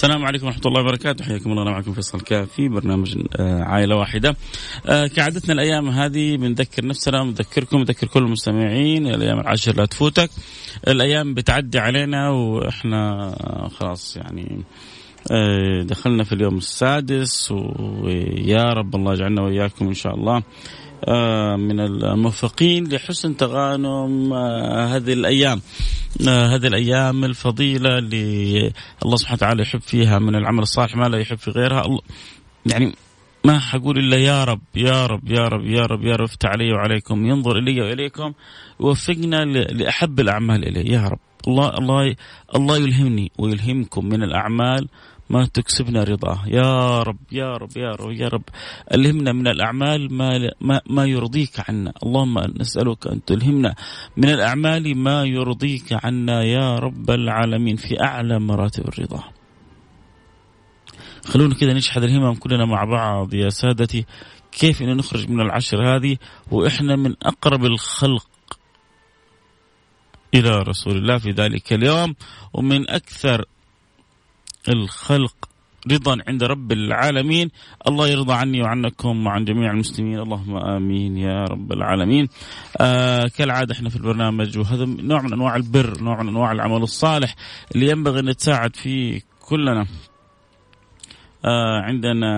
السلام عليكم ورحمة الله وبركاته. حياكم الله أنا معكم فيصل كافي برنامج آه، عائلة واحدة. آه، كعادتنا الأيام هذه بنذكر نفسنا ونذكركم نذكر كل المستمعين. الأيام العشر لا تفوتك. الأيام بتعدي علينا وإحنا خلاص يعني آه، دخلنا في اليوم السادس ويا رب الله يجعلنا وإياكم إن شاء الله من الموفقين لحسن تغانم هذه الأيام. هذه الأيام الفضيلة اللي الله سبحانه وتعالى يحب فيها من العمل الصالح ما لا يحب في غيرها. يعني ما حقول إلا يا رب يا رب يا رب يا رب يا رب افتح علي وعليكم ينظر إلي وإليكم يوفقنا لأحب الأعمال إليه. يا رب. الله الله الله يلهمني ويلهمكم من الأعمال ما تكسبنا رضاه يا رب يا رب يا رب يا رب. ألهمنا من الأعمال ما, ما, ما يرضيك عنا. اللهم نسألك أن تلهمنا من الأعمال ما يرضيك عنا يا رب العالمين في أعلى مراتب الرضا. خلونا كذا نشحذ الهمم كلنا مع بعض يا سادتي. كيف أن نخرج من العشر هذه وإحنا من أقرب الخلق إلى رسول الله في ذلك اليوم ومن أكثر الخلق رضا عند رب العالمين. الله يرضى عني وعنكم وعن جميع المسلمين. اللهم آمين يا رب العالمين. آه كالعادة إحنا في البرنامج وهذا نوع من أنواع البر نوع من أنواع العمل الصالح اللي ينبغي أن نتساعد فيه كلنا. آه عندنا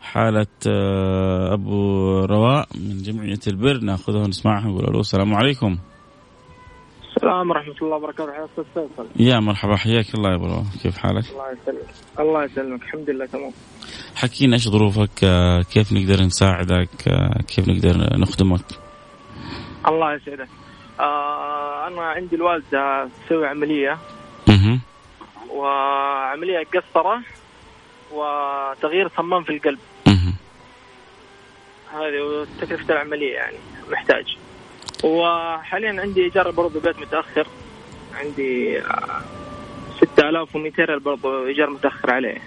حالة آه أبو رواء من جمعية البر. ناخذها ونسمعها ونقول السلام عليكم. السلام ورحمة الله وبركاته. حياك فيصل. يا مرحبا حياك الله يا أبو كيف حالك؟ الله يسلمك. الله يسلمك. الحمد لله تمام. حكينا إيش ظروفك آه، كيف نقدر نساعدك آه، كيف نقدر نخدمك؟ الله يسعدك. آه أنا عندي الوالدة تسوي عملية. أها وعملية قسطره وتغيير صمام في القلب. أها هذه تكلفة العملية يعني محتاج. وحاليا عندي إيجار برضه بيت متأخر. عندي 6200 ريال برضه إيجار متأخر عليه.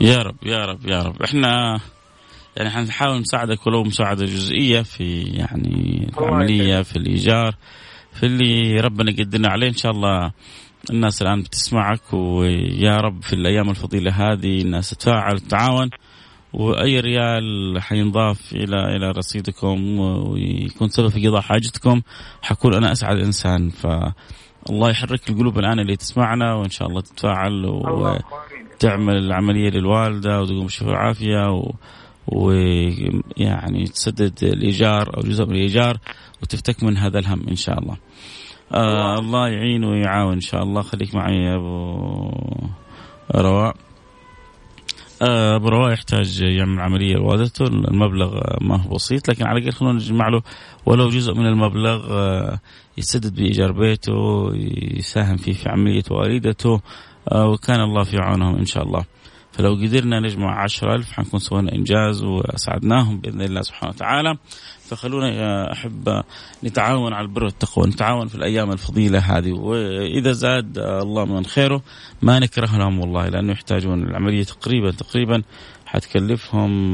يا رب يا رب يا رب. إحنا يعني حنحاول نساعدك ولو مساعدة جزئية في يعني العملية في الإيجار في اللي ربنا يقدرنا عليه. إن شاء الله الناس الآن بتسمعك ويا رب في الأيام الفضيلة هذه الناس تتفاعل وتتعاون وأي ريال حينضاف إلى إلى رصيدكم ويكون سبب في قضاء حاجتكم حكون أنا أسعد إنسان ف الله يحرك القلوب الآن اللي تسمعنا وإن شاء الله تتفاعل وتعمل العملية للوالدة وتقوم بالشفاء والعافيه و... ويعني تسدد الإيجار أو جزء من الإيجار وتفتك من هذا الهم إن شاء الله. آه الله يعين ويعاون إن شاء الله خليك معي يا أبو رواء. آه، ابو رواء يحتاج يعمل عملية لوالدته المبلغ ما هو بسيط لكن على الأقل خلونا نجمع له ولو جزء من المبلغ آه، يسدد بإيجار بيته يساهم فيه في عملية والدته آه، وكان الله في عونهم إن شاء الله. فلو قدرنا نجمع عشرة ألف حنكون سوينا إنجاز وأسعدناهم بإذن الله سبحانه وتعالى. فخلونا يا أحب نتعاون على البر والتقوى نتعاون في الأيام الفضيلة هذه. وإذا زاد الله من خيره ما نكره لهم والله لأنه يحتاجون العملية تقريبا تقريبا حتكلفهم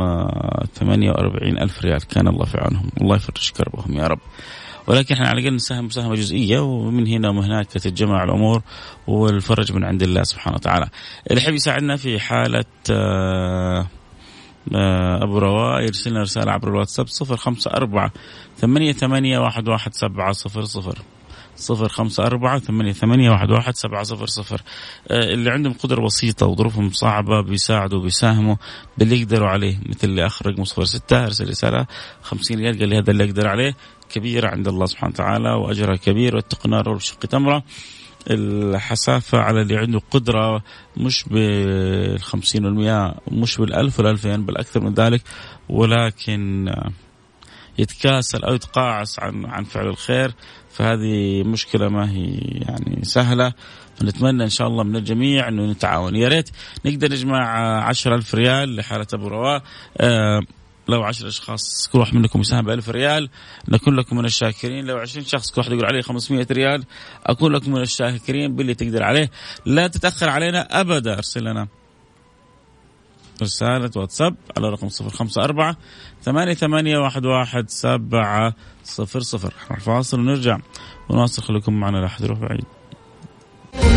48 ألف ريال. كان الله في عونهم. الله يفرج كربهم يا رب. ولكن إحنا على الأقل نساهم مساهمة جزئية ومن هنا ومن هناك تتجمع الأمور والفرج من عند الله سبحانه وتعالى. اللي يحب يساعدنا في حالة آه، آه، أبو رواء يرسل لنا رسالة عبر الواتساب 054 ثمانية ثمانية واحد واحد سبعة صفر صفر. صفر خمسة أربعة ثمانية, ثمانية واحد, واحد سبعة صفر صفر. آه اللي عندهم قدرة بسيطة وظروفهم صعبة بيساعدوا بيساهموا باللي يقدروا عليه مثل اللي أخرج صفر ستة أرسل رسالة خمسين ريال قال لي هذا اللي أقدر عليه. كبيرة عند الله سبحانه وتعالى وأجرها كبير واتقوا نار والشق تمرة. الحسافة على اللي عنده قدرة مش بالخمسين والمئة مش بالألف والألفين بل أكثر من ذلك. ولكن يتكاسل أو يتقاعس عن عن فعل الخير فهذه مشكلة ما هي يعني سهلة. فنتمنى إن شاء الله من الجميع أنه نتعاون يا ريت نقدر نجمع عشر ألف ريال لحالة أبو رواء. آه لو عشر أشخاص كل واحد منكم يساهم بألف ريال. نكون لكم من الشاكرين لو عشرين شخص كل واحد يقول عليه 500 ريال أكون لكم من الشاكرين باللي تقدر عليه. لا تتأخر علينا أبدا أرسل لنا رسالة واتساب على رقم صفر خمسة أربعة ثمانية ثمانية واحد واحد سبعة صفر صفر. فاصل ونرجع. ونواصل خليكم معنا لا أحد يروح بعيد.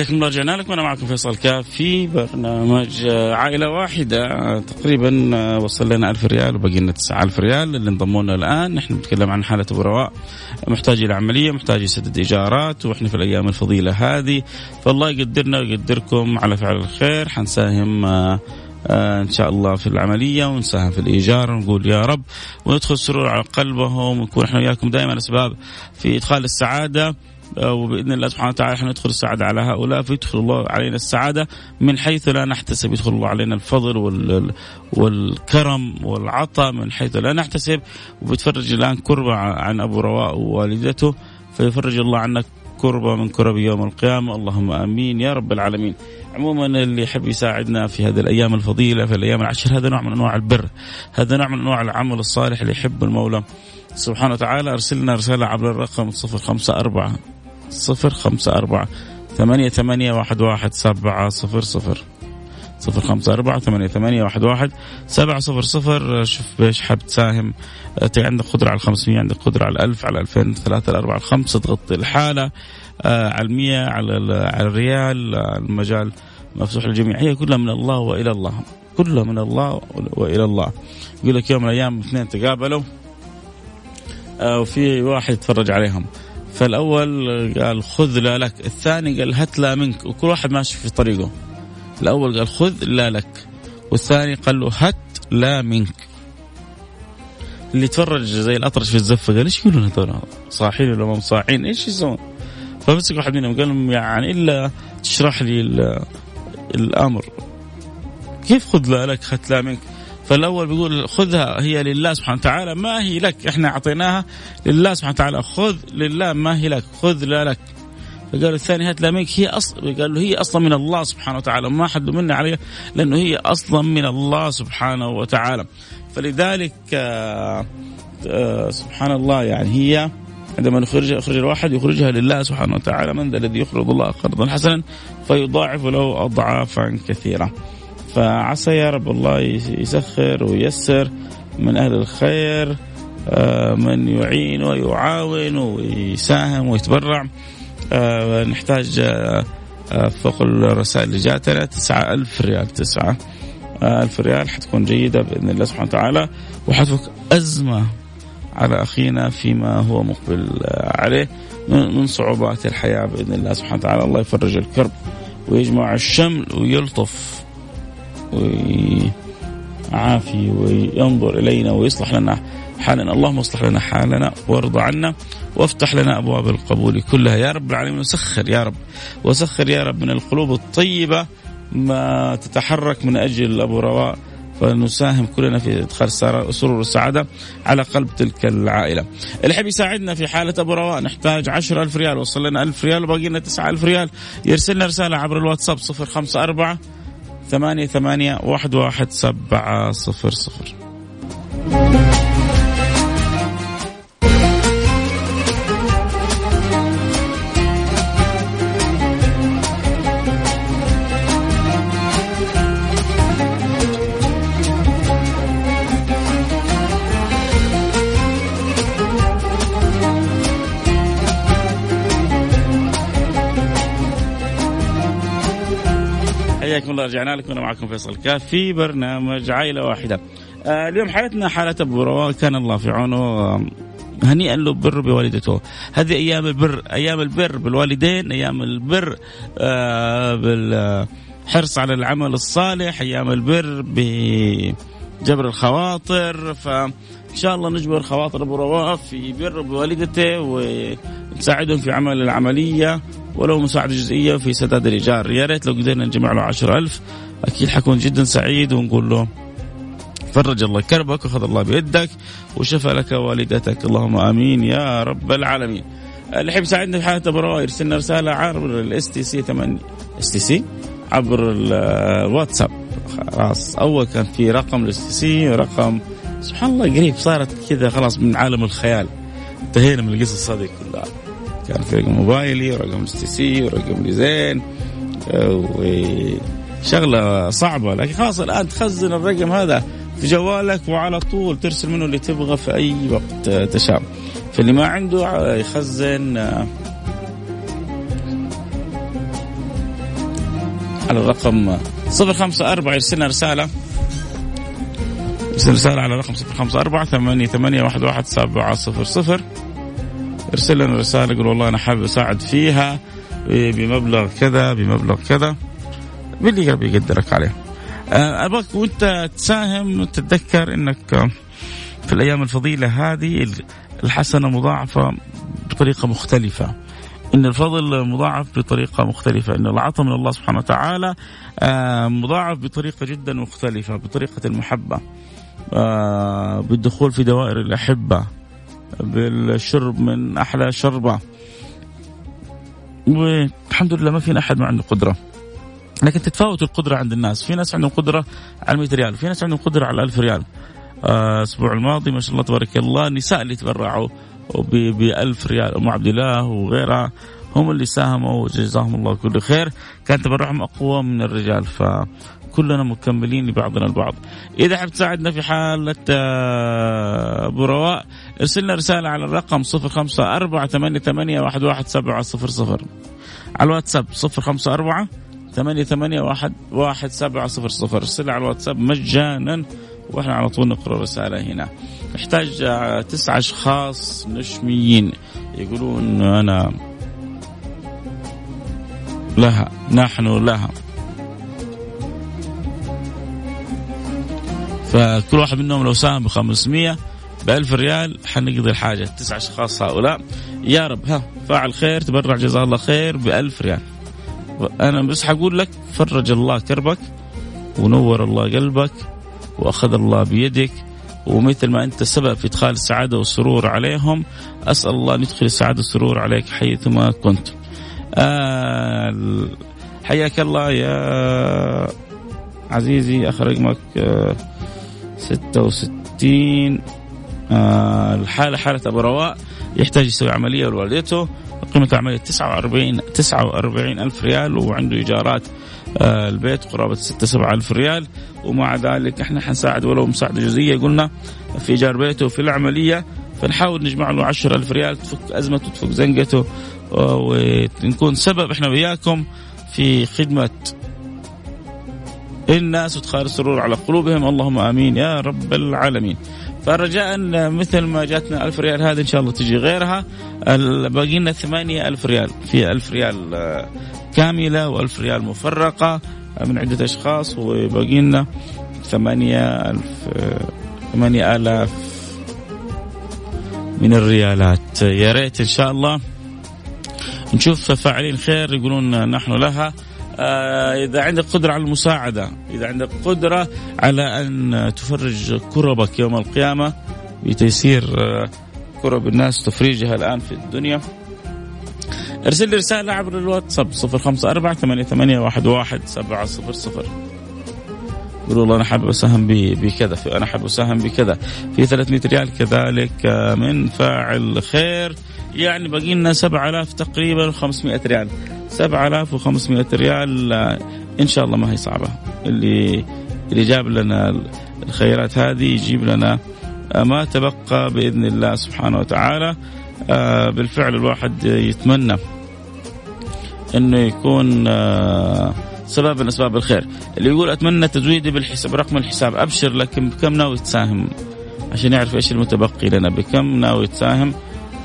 حياكم الله رجعنا لكم. أنا معكم فيصل كاف في برنامج عائلة واحدة تقريبا وصل لنا 1000 ريال وبقي لنا 9000 ريال اللي انضموا لنا الآن. نحن نتكلم عن حالة ابو رواء محتاج إلى عملية محتاج يسدد إيجارات وإحنا في الأيام الفضيلة هذه. فالله يقدرنا ويقدركم على فعل الخير. حنساهم آه إن شاء الله في العملية ونساهم في الإيجار. ونقول يا رب وندخل سرور على قلبهم ونكون إحنا وياكم دائما أسباب في إدخال السعادة. وبإذن الله سبحانه وتعالى إحنا ندخل السعادة على هؤلاء. فيدخل الله علينا السعادة من حيث لا نحتسب. يدخل الله علينا الفضل وال والكرم والعطاء من حيث لا نحتسب. وبتفرج الآن كربة عن أبو رواء ووالدته. فيفرج الله عنك كربة من كرب يوم القيامة. اللهم آمين. يا رب العالمين. عموما اللي يحب يساعدنا في هذه الأيام الفضيلة في الأيام العشر هذا نوع من أنواع البر. هذا نوع من أنواع العمل الصالح اللي يحب المولى. سبحانه وتعالى أرسلنا رسالة عبر الرقم صفر خمسة أربعة صفر خمسة أربعة ثمانية ثمانية واحد واحد سبعة صفر صفر. صفر خمسة أربعة ثمانية ثمانية واحد واحد سبعة صفر صفر. شوف بيش حاب تساهم عندك قدرة على الخمسمية عندك قدرة على الألف على ألفين ثلاثة الأربعة الخمسة تغطي الحالة آه على المية على, على الريال المجال مفتوح للجميع. هي كلها من الله وإلى الله كلها من الله وإلى الله. يقول لك يوم من الأيام اثنين تقابلوا آه وفي واحد يتفرج عليهم. فالأول قال خذ لا لك الثاني قال هات لا منك وكل واحد ماشي في طريقه. الأول قال خذ لا لك والثاني قال له هات لا منك. اللي تفرج زي الأطرش في الزفة قال إيش يقولون هذول؟ صاحين ولا ما صاحين؟ إيش يسوون؟ فمسك واحد منهم قال لهم يعني إلا تشرح لي الأمر. كيف خذ لا لك هات لا منك؟ فالأول بيقول خذها هي لله سبحانه وتعالى ما هي لك. إحنا أعطيناها لله سبحانه وتعالى. خذ لله ما هي لك. خذ لا لك. فقال الثاني هات لا منك. هي أصلا قال له هي أصلا من الله سبحانه وتعالى ما حد منا عليها لأنه هي أصلا من الله سبحانه وتعالى. فلذلك آآ آآ سبحان الله يعني هي عندما نخرج يخرج الواحد يخرجها لله سبحانه وتعالى. من ذا الذي يقرض الله قرضا حسنا فيضاعف له أضعافا كثيرة. فعسى يا رب الله يسخر وييسر من أهل الخير من يعين ويعاون ويساهم ويتبرع. نحتاج فوق الرسائل اللي جاتنا تسعة ألف ريال تسعة ألف ريال حتكون جيدة بإذن الله سبحانه وتعالى. وحتفك أزمة على أخينا فيما هو مقبل عليه من صعوبات الحياة بإذن الله سبحانه وتعالى. الله يفرج الكرب ويجمع الشمل ويلطف. ويعافي وينظر إلينا ويصلح لنا حالنا. اللهم اصلح لنا حالنا وارض عنا وافتح لنا أبواب القبول كلها. يا رب العالمين وسخر يا رب وسخر يا رب من القلوب الطيبة ما تتحرك من أجل أبو رواء. فنساهم كلنا في إدخال السرور والسعاده على قلب تلك العائلة. اللي يحب يساعدنا في حالة أبو رواء نحتاج 10000 ريال وصل لنا 1000 ريال وباقي لنا 9000 ريال. يرسل لنا رسالة عبر الواتساب 054 ثمانية ثمانية واحد واحد سبعة صفر صفر. حياكم الله رجعنا لكم أنا معكم فيصل كاف في برنامج عائلة واحدة. آه اليوم حالتنا حالة ابو روان كان الله في عونه آه هنيئا له بر بوالدته هذه أيام البر أيام البر بالوالدين أيام البر آه بالحرص على العمل الصالح أيام البر بجبر الخواطر فان شاء الله نجبر خواطر أبو رواف في بر بوالدته ونساعدهم في عمل العملية ولو مساعدة جزئية في سداد الإيجار. يا ريت لو قدرنا نجمع له عشر ألف. أكيد حكون جدا سعيد ونقول له فرج الله كربك وخذ الله بيدك وشفى لك والدتك. اللهم آمين يا رب العالمين. اللي يحب يساعدنا في حالة أبو يرسل لنا رسالة عبر ال STC 8 STC عبر الواتساب خلاص أول كان في رقم ال STC ورقم سبحان الله قريب صارت كذا خلاص من عالم الخيال. انتهينا من القصص هذه كلها. كان في رقم موبايلي ورقم STC ورقم لزين وشغلة صعبة لكن خلاص الآن تخزن الرقم هذا في جوالك وعلى طول ترسل منه اللي تبغى في أي وقت تشاء. فاللي ما عنده يخزن على الرقم 054 يرسلنا يرسل رسالة على رقم 054 88 ثمانية واحد واحد سبعة صفر صفر. ارسل لنا رسالة يقول والله أنا حابب أساعد فيها بمبلغ كذا بمبلغ كذا. باللي قلبي يقدرك عليه. أبغاك وأنت تساهم تتذكر أنك في الأيام الفضيلة هذه الحسنة مضاعفة بطريقة مختلفة. إن الفضل مضاعف بطريقة مختلفة. إن العطاء من الله سبحانه وتعالى مضاعف بطريقة جدا مختلفة بطريقة المحبة. بالدخول في دوائر الأحبة بالشرب من أحلى شربة. والحمد لله ما فينا أحد ما عنده قدرة. لكن تتفاوت القدرة عند الناس. في ناس عندهم قدرة على 100 ريال في ناس عندهم قدرة على 1000 ريال. الأسبوع الماضي ما شاء الله تبارك الله النساء اللي تبرعوا ب 1000 ريال أم عبد الله وغيرها هم اللي ساهموا جزاهم الله كل خير. كان تبرعهم أقوى من الرجال فكلنا مكملين لبعضنا البعض. إذا حاب تساعدنا في حاله أبو رواء ارسل لنا رسالة على الرقم 054 على الواتساب 054 ثمانية ثمانية واحد واحد سبعة صفر صفر. ارسل على الواتساب مجانا وإحنا على طول نقرأ الرسالة هنا. نحتاج تسعة أشخاص نشميين. يقولون أنا لها نحن لها. فكل واحد منهم لو ساهم ب 500 ب 1000 ريال حنقضي الحاجة. تسعة أشخاص هؤلاء. يا رب. ها. فاعل خير تبرع جزاه الله خير ب 1000 ريال. أنا بس حقول لك فرج الله كربك ونور الله قلبك وأخذ الله بيدك ومثل ما أنت سبب في إدخال السعادة والسرور عليهم أسأل الله أن يدخل السعادة والسرور عليك حيثما كنت. آه حياك الله يا عزيزي اخر رقمك آه 66 آه الحالة حالة أبو رواء يحتاج يسوي عملية لوالدته قيمة العملية 49 49 ألف ريال وعنده إيجارات آه البيت قرابة 6 7 ألف ريال. ومع ذلك إحنا حنساعد ولو مساعدة جزئية قلنا في إيجار بيته وفي العملية فنحاول نجمع له 10 ألف ريال تفك أزمته تفك زنقته ونكون سبب إحنا وياكم في خدمة الناس وادخال السرور على قلوبهم. اللهم آمين يا رب العالمين. فرجاء مثل ما جاتنا ألف ريال هذه إن شاء الله تجي غيرها. باقي لنا ثمانية ألف ريال. في ألف ريال كاملة وألف ريال مفرقة من عدة أشخاص. وباقي لنا ثمانية ألف ثمانية آلاف من الريالات. يا ريت إن شاء الله نشوف فاعلين خير يقولون نحن لها. آه، إذا عندك قدرة على المساعدة إذا عندك قدرة على أن تفرج كربك يوم القيامة بتيسير آه، كرب الناس تفريجها الآن في الدنيا. أرسل لي رسالة عبر الواتساب صفر خمسة أربعة ثمانية, ثمانية واحد, واحد سبعة صفر صفر. يقول والله أنا حابب أساهم بكذا أنا حابب أساهم بكذا. في 300 ريال كذلك آه، من فاعل خير. يعني باقي لنا 7000 تقريبا 500 ريال. 7500 ريال. آه، إن شاء الله ما هي صعبة. اللي اللي جاب لنا الخيرات هذه يجيب لنا آه، ما تبقى بإذن الله سبحانه وتعالى. آه، بالفعل الواحد يتمنى إنه يكون سبب من أسباب الخير. اللي يقول أتمنى تزويدي بالحساب رقم الحساب أبشر لكن بكم ناوي تساهم؟ عشان يعرف إيش المتبقي لنا بكم ناوي تساهم؟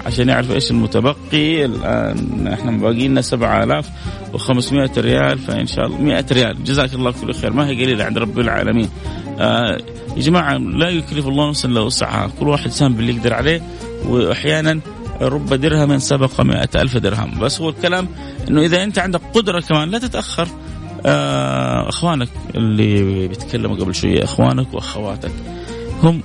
عشان يعرف إيش المتبقي. الآن إحنا باقي لنا 7500 ريال فإن شاء الله 100 ريال. جزاك الله كل خير. ما هي قليلة عند رب العالمين. آه يا جماعة لا يكلف الله نفسا إلا وسعها. كل واحد سام باللي يقدر عليه. واحيانا رب درهم سبق مئة ألف درهم. بس هو الكلام أنه إذا أنت عندك قدرة كمان لا تتأخر. آه أخوانك اللي بيتكلموا قبل شوية أخوانك وأخواتك هم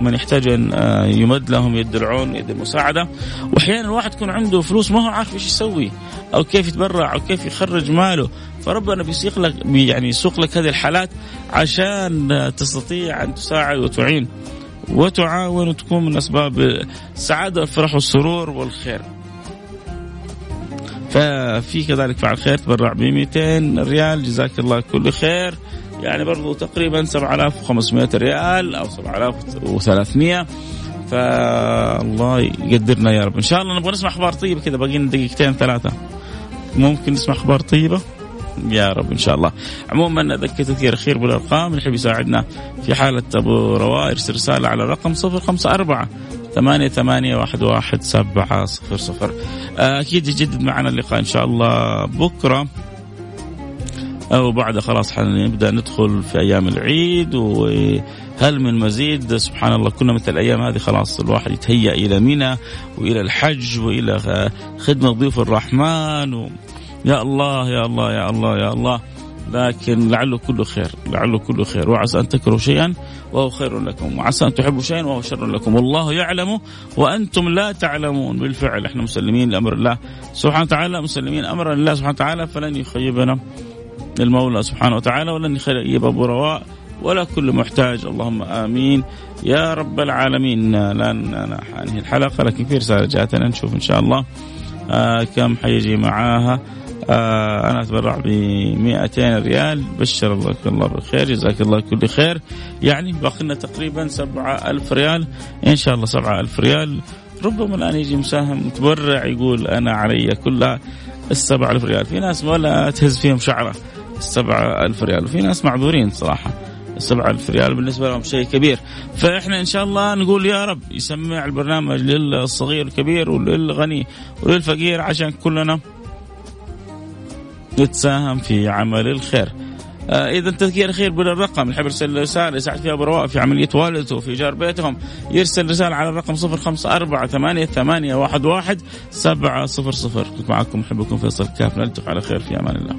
من يحتاج أن آه، يمد لهم يد العون يد المساعدة. واحيانا الواحد يكون عنده فلوس ما هو عارف إيش يسوي أو كيف يتبرع أو كيف يخرج ماله. فربنا بيسيق لك يعني يسوق لك هذه الحالات عشان تستطيع أن تساعد وتعين. وتعاون وتكون من أسباب السعادة والفرح والسرور والخير. ففي كذلك فعل خير تبرع ب 200 ريال. جزاك الله كل خير. يعني برضو تقريبا 7500 ريال أو 7300 فالله يقدرنا يا رب. إن شاء الله نبغى نسمع أخبار طيبة كذا باقي لنا دقيقتين ثلاثة. ممكن نسمع أخبار طيبة؟ يا رب إن شاء الله. عموما أذكر تذكير خير بالارقام اللي يحب يساعدنا في حالة أبو رواء ارسل رسالة على الرقم 054 ثمانية ثمانية واحد واحد سبعة صفر صفر. أكيد يجدد معنا اللقاء إن شاء الله بكرة. وبعد خلاص حنبدا ندخل في أيام العيد وهل من مزيد؟ سبحان الله كنا مثل الأيام هذه خلاص الواحد يتهيأ إلى منى وإلى الحج وإلى خدمة ضيوف الرحمن و... يا الله يا الله يا الله يا الله. لكن لعله كله خير لعله كله خير. وعسى أن تكرهوا شيئا وهو خير لكم وعسى أن تحبوا شيئا وهو شر لكم. والله يعلم وأنتم لا تعلمون. بالفعل إحنا مسلمين لأمر الله سبحانه وتعالى مسلمين أمر الله سبحانه وتعالى فلن يخيبنا. للمولى سبحانه وتعالى ولن يخيب أبو رواء. ولا كل محتاج اللهم آمين. يا رب العالمين لا ننهي الحلقة لكن في رسالة جاتنا نشوف إن شاء الله. آه كم حيجي معاها؟ آه أنا أتبرع ب 200 ريال. بشر الله الله بالخير جزاك الله كل خير. يعني باقي لنا تقريبا 7000 ريال. إن شاء الله 7000 ريال. ربما الآن يجي مساهم متبرع يقول أنا علي كلها السبع ألف ريال. في ناس ولا تهز فيهم شعرة. السبعة ألف ريال. وفي ناس معذورين صراحة. السبعة ألف ريال بالنسبة لهم شيء كبير. فإحنا إن شاء الله نقول يا رب يسمع البرنامج للصغير الكبير وللغني وللفقير عشان كلنا نتساهم في عمل الخير. آه إذا تذكير خير بالرقم يحب يرسل رسالة يساعد فيها أبو في عملية والدته وفي جار بيتهم يرسل رسالة على الرقم 054 8 8 11 700 كنت معكم أحبكم فيصل كاف. نلتقي على خير في أمان الله.